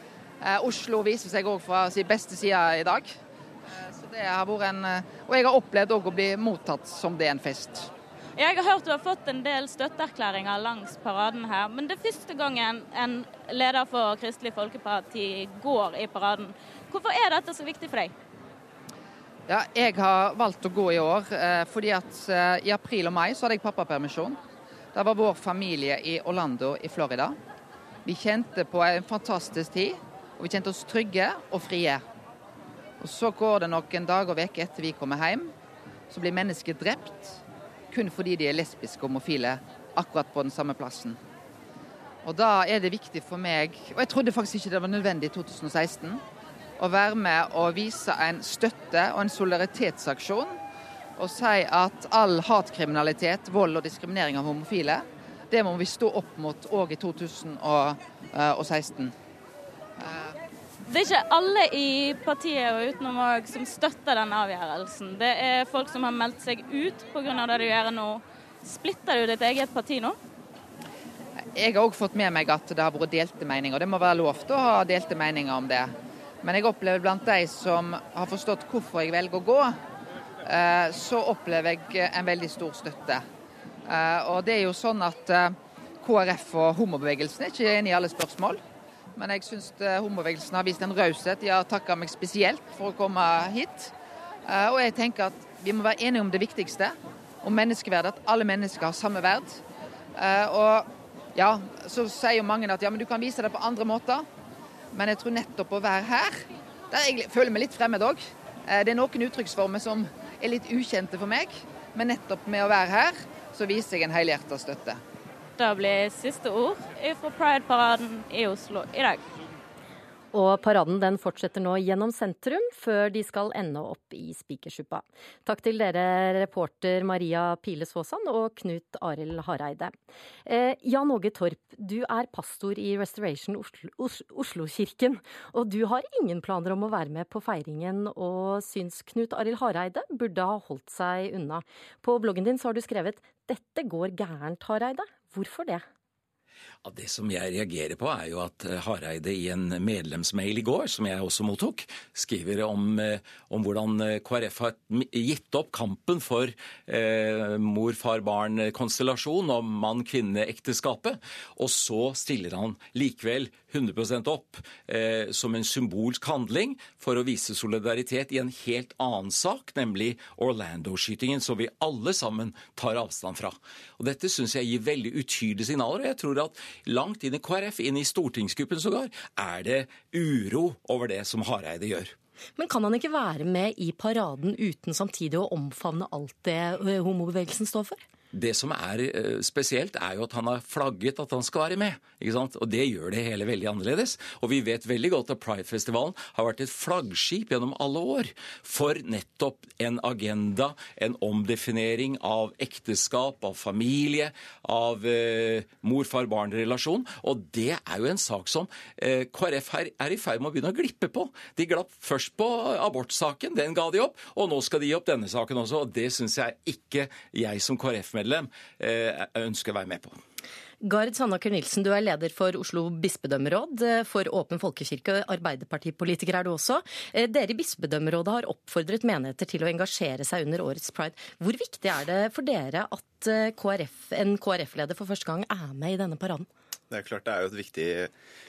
Oslo viser seg òg fra sin beste side i dag. Det har vært en Og jeg har opplevd å bli mottatt som det er en fest. Jeg har hørt du har fått en del støtteerklæringer langs paraden her, men det er første gangen en leder for Kristelig Folkeparti går i paraden. Hvorfor er dette så viktig for deg? Ja, jeg har valgt å gå i år eh, fordi at eh, i april og mai så hadde jeg pappapermisjon. Det var vår familie i Orlando i Florida. Vi kjente på en fantastisk tid, og vi kjente oss trygge og frie. Og Så går det noen dager og uker etter vi kommer hjem, så blir mennesker drept kun fordi de er lesbiske og homofile akkurat på den samme plassen. Og Da er det viktig for meg, og jeg trodde faktisk ikke det var nødvendig i 2016, å være med og vise en støtte og en solidaritetsaksjon. Og si at all hatkriminalitet, vold og diskriminering av homofile, det må vi stå opp mot òg i 2016. Det er ikke alle i partiet og utenom òg som støtter denne avgjørelsen. Det er folk som har meldt seg ut pga. det du gjør nå. Splitter du ditt eget parti nå? Jeg har òg fått med meg at det har vært delte meninger. Det må være lov til å ha delte meninger om det. Men jeg opplever blant de som har forstått hvorfor jeg velger å gå, så opplever jeg en veldig stor støtte. Og det er jo sånn at KrF og homobevegelsen er ikke enige i alle spørsmål. Men jeg syns homobevegelsen har vist en raushet. De har takka meg spesielt for å komme hit. Og jeg tenker at vi må være enige om det viktigste, om menneskeverdet. At alle mennesker har samme verd. Og ja, så sier jo mange at ja, men du kan vise det på andre måter. Men jeg tror nettopp å være her, der jeg føler meg litt fremmed òg. Det er noen uttrykksformer som er litt ukjente for meg. Men nettopp med å være her, så viser jeg en helhjerta støtte. Det blir siste ord fra Pride-paraden i Oslo i dag. Og paraden den fortsetter nå gjennom sentrum, før de skal ende opp i Spikersuppa. Takk til dere reporter Maria Pile Svåsand og Knut Arild Hareide. Eh, Jan Åge Torp, du er pastor i Restoration Oslo-kirken. og du har ingen planer om å være med på feiringen, og syns Knut Arild Hareide burde ha holdt seg unna. På bloggen din så har du skrevet 'Dette går gærent, Hareide'. Hvorfor det? Det som jeg reagerer på, er jo at eh, Hareide i en medlemsmail i går, som jeg også mottok, skriver om, eh, om hvordan eh, KrF har gitt opp kampen for eh, mor-far-barn-konstellasjon og mann-kvinne-ekteskapet. Og så stiller han likevel 100 opp eh, som en symbolsk handling for å vise solidaritet i en helt annen sak, nemlig Orlando-skytingen, som vi alle sammen tar avstand fra. Og Dette syns jeg gir veldig utydelige signaler, og jeg tror at langt inn i KrF, inn i stortingsgruppen sågar, er det uro over det som Hareide gjør. Men kan han ikke være med i paraden uten samtidig å omfavne alt det eh, homobevegelsen står for? Det som er eh, spesielt, er jo at han har flagget at han skal være med. ikke sant? Og det gjør det hele veldig annerledes. Og vi vet veldig godt at Pride-festivalen har vært et flaggskip gjennom alle år for nettopp en agenda, en omdefinering av ekteskap, av familie, av eh, mor-far-barn-relasjon. Og det er jo en sak som eh, KrF her er i ferd med å begynne å glippe på. De glapp først på abortsaken, den ga de opp, og nå skal de gi opp denne saken også. Og det syns jeg ikke jeg som KrF-medlem medlem eh, ønsker å være med på. Gard Sandaker Nilsen, du er leder for Oslo bispedømmeråd eh, for Åpen folkekirke. Arbeiderpartipolitiker er du også. Eh, dere i bispedømmerådet har oppfordret menigheter til å engasjere seg under årets pride. Hvor viktig er det for dere at KRF, en KrF-leder for første gang er med i denne paraden? Det er klart det er jo et viktig,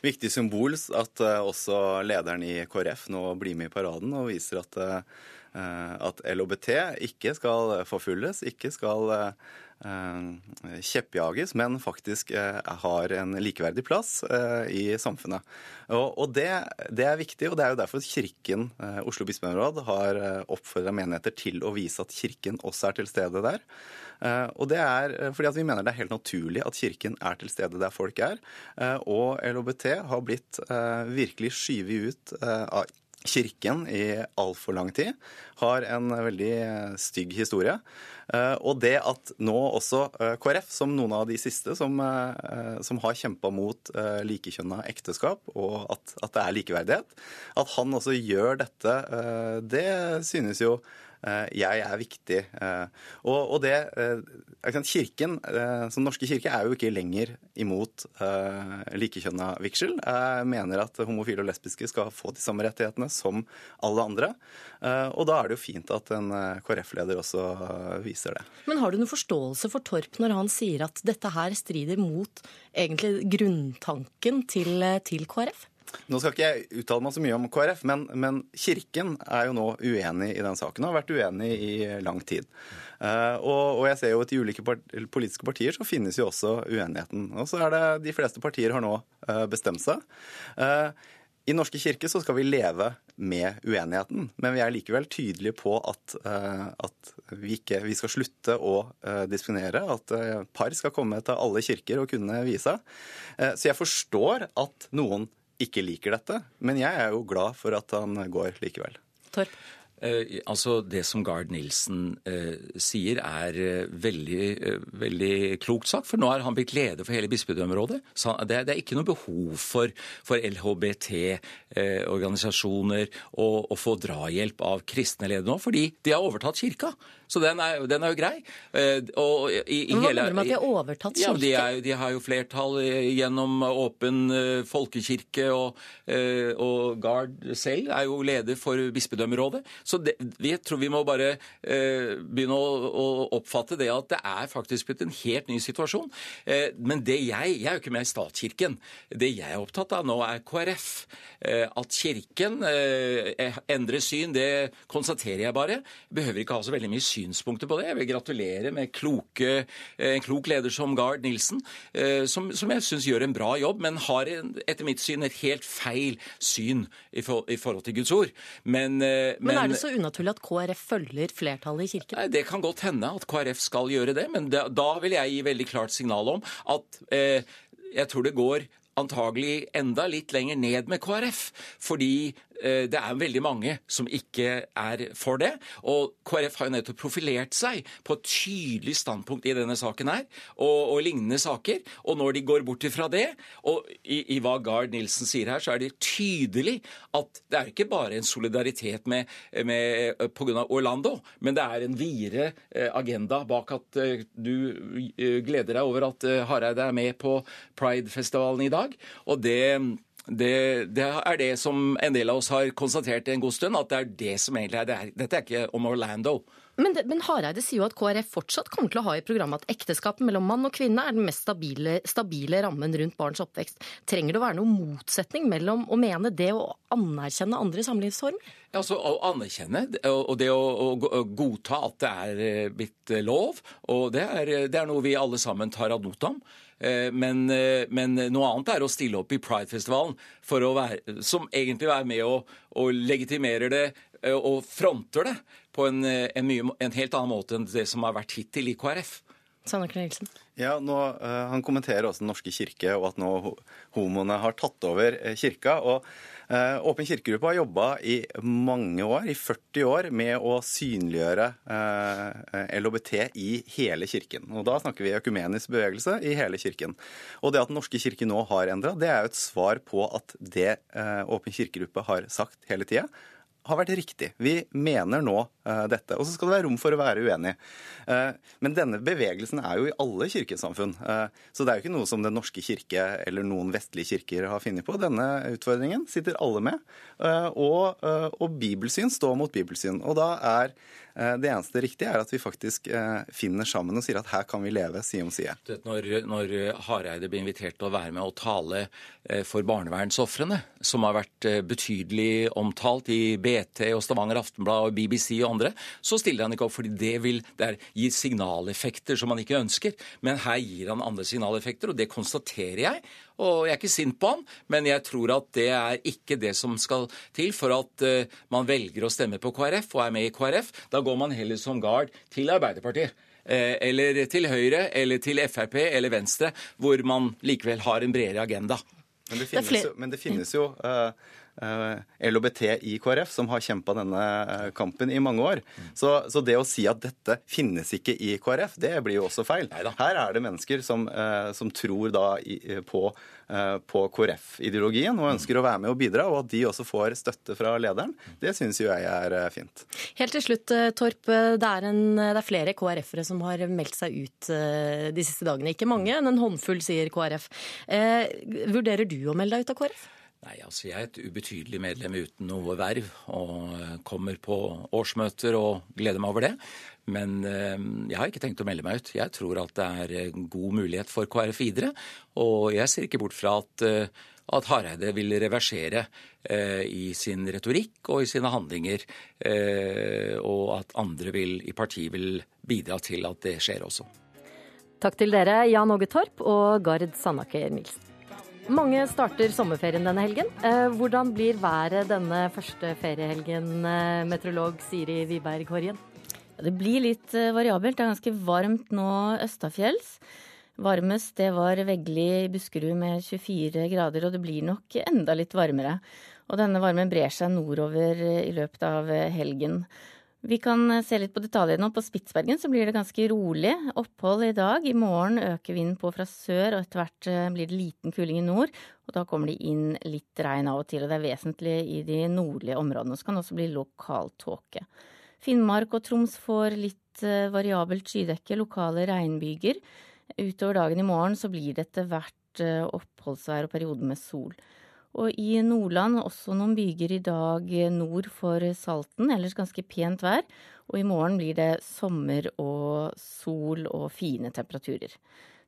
viktig symbol at også lederen i KrF nå blir med i paraden og viser at at LHBT ikke skal forfulles, ikke skal kjeppjages, men faktisk eh, har en likeverdig plass i samfunnet. Og det, det, er viktig, og det er jo derfor Kirken, Oslo bispeområd, har oppfordra menigheter til å vise at Kirken også er til stede der. Og det er fordi at vi mener det er helt naturlig at Kirken er til stede der folk er. Og LHBT har blitt virkelig skyvet ut av Kirken i altfor lang tid har en veldig stygg historie. Eh, og det at nå også eh, KrF, som noen av de siste som, eh, som har kjempa mot likekjønna ekteskap, og at, at, det er likeverdighet, at han også gjør dette, det synes jo jeg er viktig. Og, og det Kirken, som norske kirke, er jo ikke lenger imot likekjønna vigsel. Jeg mener at homofile og lesbiske skal få de samme rettighetene som alle andre. Og da er det jo fint at en KrF-leder også viser det. Men har du noen forståelse for Torp når han sier at dette her strider mot egentlig grunntanken til, til KrF? Nå skal ikke jeg uttale meg så mye om KrF, men, men, Kirken er jo nå uenig i den saken og har vært uenig i lang tid. Uh, og, og, jeg ser jo at i ulike part politiske partier så finnes jo også uenigheten. Og så er det de fleste partier har nå uh, bestemt seg. Uh, i Norske kirke så skal vi leve med uenigheten, men vi er likevel tydelige på at, at vi, ikke, vi skal slutte å diskriminere, at par skal komme til alle kirker og kunne vise. Så jeg forstår at noen ikke liker dette, men jeg er jo glad for at han går likevel. Torp. Eh, altså Det som Gard Nilsen eh, sier, er eh, veldig, eh, veldig klokt sagt. For nå er han blitt leder for hele bispedømmerådet. Så det, det, er ikke noe behov for, for LHBT-organisasjoner eh, å få drahjelp av kristne ledere nå, fordi de har overtatt kirka. Så den er, den er jo grei. Eh, og i, i Hva mener du med at de har overtatt kirke? Ja, de, er, de, har jo flertall gjennom åpen folkekirke, og, og Gard selv er jo leder for bispedømmerådet. Så det, vi tror vi må bare eh, begynne å, å, oppfatte det at det er faktisk blitt en helt ny situasjon. Eh, men det jeg Jeg er jo ikke med i statskirken. Det jeg er opptatt av nå, er KrF. Eh, at Kirken eh, endrer syn, det konstaterer jeg bare. Jeg behøver ikke ha så veldig mye synspunkter på det. Jeg vil gratulere med kloke, eh, en klok leder som Gard Nilsen, eh, som, som jeg syns gjør en bra jobb, men har en, etter mitt syn et helt feil syn i, for, i forhold til Guds ord. Men, men, men det så unaturlig at KrF følger flertallet i kirken? Nei, Det kan godt hende at KrF skal gjøre det, men da, da vil jeg gi veldig klart signal om at eh, jeg tror det går antagelig enda litt lenger ned med KrF. Fordi det er veldig mange som ikke er for det. Og KrF har jo nettopp profilert seg på et tydelig standpunkt i denne saken her, og, og lignende saker. Og når de går bort ifra det, og i, i hva Gard Nilsen sier her, så er det tydelig at det er ikke bare en solidaritet med, med, grunn av Orlando, men det er en videre eh, agenda bak at eh, du eh, gleder deg over at eh, Hareide er med på Pride-festivalen i dag. Og det det, det, er det som en del av oss har konstatert en god stund, at det er det som egentlig er det Dette er ikke om Orlando. Men, det, men Hareide sier jo at KrF fortsatt kommer til å ha i programmet at ekteskapet mellom mann og kvinne er den mest stabile, stabile rammen rundt barns oppvekst. Trenger det å være noen motsetning mellom å mene det og anerkjenne andre samlivsformer? Ja, altså Å anerkjenne og det å, å, godta at det er eh, blitt lov, og det er, det er noe vi alle sammen tar ad notam. Eh, men, eh, men, noe annet er å stille opp i Pride-festivalen som egentlig er med og, og legitimerer det eh, og fronter det på en, en, mye, en, helt annen måte enn det som har vært hittil i KrF. Ja, nå, uh, Han kommenterer også Den norske kirke og at nå homoene har tatt over kirka. og Eh, Åpen kirkegruppe har jobba i mange år, i 40 år, med å synliggjøre eh, LHBT i hele kirken. Og Da snakker vi økumenisk bevegelse i hele kirken. Og det at Den norske kirke nå har endra, det er jo et svar på at det eh, Åpen kirkegruppe har sagt hele tida, har vært riktig. Vi mener nå uh, dette. Og så skal det være rom for å være uenig. Uh, men denne bevegelsen er jo i alle kirkesamfunn. Uh, så det er jo ikke noe som Den norske kirke eller noen vestlige kirker har funnet på. Denne utfordringen sitter alle med. Og, og, bibelsyn står mot bibelsyn. Og da er det eneste riktige er at vi faktisk finner sammen og sier at her kan vi leve side om side. Når, når Hareide blir invitert til å være med og tale for barnevernsofrene, som har vært betydelig omtalt i BA BT og Stavanger Aftenblad og BBC og andre, så stiller han ikke opp fordi det vil det gir signaleffekter som han ikke ønsker. Men her gir han andre signaleffekter, og det konstaterer jeg. Og jeg er ikke sint på han, men jeg tror at det er ikke det som skal til for at uh, man velger å stemme på KrF og er med i KrF. Da går man heller som gard til Arbeiderpartiet eh, eller til Høyre eller til Frp eller Venstre, hvor man likevel har en bredere agenda. Men det finnes, jo, men det finnes jo uh, LHBT i KrF som har kjempa denne eh, kampen i mange år. Så, så, det å si at dette finnes ikke i KrF, det blir jo også feil. Her er det mennesker som, eh, som tror da på, på KrF-ideologien og ønsker å være med og bidra, og at de også får støtte fra lederen, det syns jo jeg er fint. Helt til slutt, Torp. Det er, en, det er flere KrF-ere som har meldt seg ut de siste dagene. Ikke mange, men en håndfull, sier KrF. Eh, vurderer du å melde deg ut av KrF? Nei, altså Jeg er et ubetydelig medlem uten noe verv, og eh, kommer på årsmøter og gleder meg over det. Men eh, jeg har ikke tenkt å melde meg ut. Jeg tror at det er god mulighet for KrF videre. Og jeg ser ikke bort fra at, eh, at Hareide vil reversere eh, i sin retorikk og i sine handlinger. Eh, og at andre vil, i partiet vil bidra til at det skjer også. Takk til dere, Jan Åge Torp og Gard Sandaker Nilsen. Mange starter sommerferien denne helgen. Eh, hvordan blir været denne første feriehelgen, eh, meteorolog Siri Wiberg Horjen? Det blir litt eh, variabelt. Det er ganske varmt nå østafjells. Varmest det var Veggli i Buskerud med 24 grader, og det blir nok enda litt varmere. Og denne varmen brer seg nordover i løpet av helgen. Vi kan eh, se litt på detaljene. På Spitsbergen så blir det ganske rolig opphold i dag. I morgen øker vinden på fra sør, og etter hvert eh, blir det liten kuling i nord. Og da kommer det inn litt regn av og til, og det er vesentlig i de nordlige områdene. Så kan det også bli lokal tåke. Finnmark og Troms får litt eh, variabelt skydekke, lokale regnbyger. Utover dagen i morgen så blir det etter hvert oppholdsvær og perioder med sol. Og i Nordland også noen byger i dag nord for Salten, ellers ganske pent vær. Og i morgen blir det sommer og sol og fine temperaturer.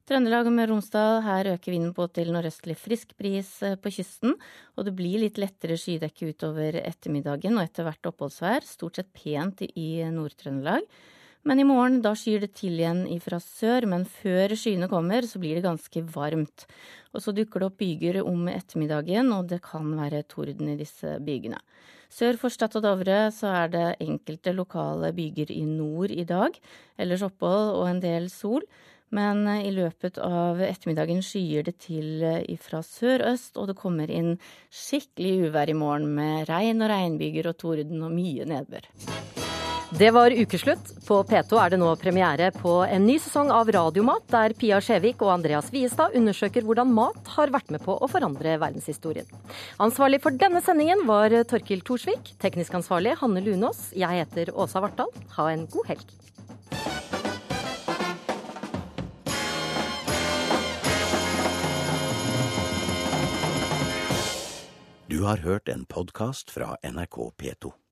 Trøndelag og Møre og Romsdal, her øker vinden på til nordøstlig frisk bris eh, på kysten, og det blir litt lettere skydekke utover ettermiddagen og etter hvert oppholdsvær, stort sett pent i Nord-Trøndelag. Men i morgen da skyr det til igjen ifra sør, men før skyene kommer, så blir det ganske varmt. Og så dukker det opp byger om ettermiddagen, og det kan være torden i disse bygene. Sør for Stad og Dovre så er det enkelte lokale byger i nord i dag, ellers opphold og en del sol. Men eh, i løpet av ettermiddagen skyer det til eh, fra sørøst, og det kommer inn skikkelig uvær i morgen med regn og regnbyger og torden og mye nedbør. Det var ukeslutt. På P2 er det nå premiere på en ny sesong av Radiomat, der Pia Skjevik og Andreas Viestad undersøker hvordan mat har vært med på å forandre verdenshistorien. Ansvarlig for denne sendingen var Torkil Thorsvik. Teknisk ansvarlig Hanne Lunås. Jeg heter Åsa Vartdal. Ha en god helg. Du har hørt en podkast fra NRK P2.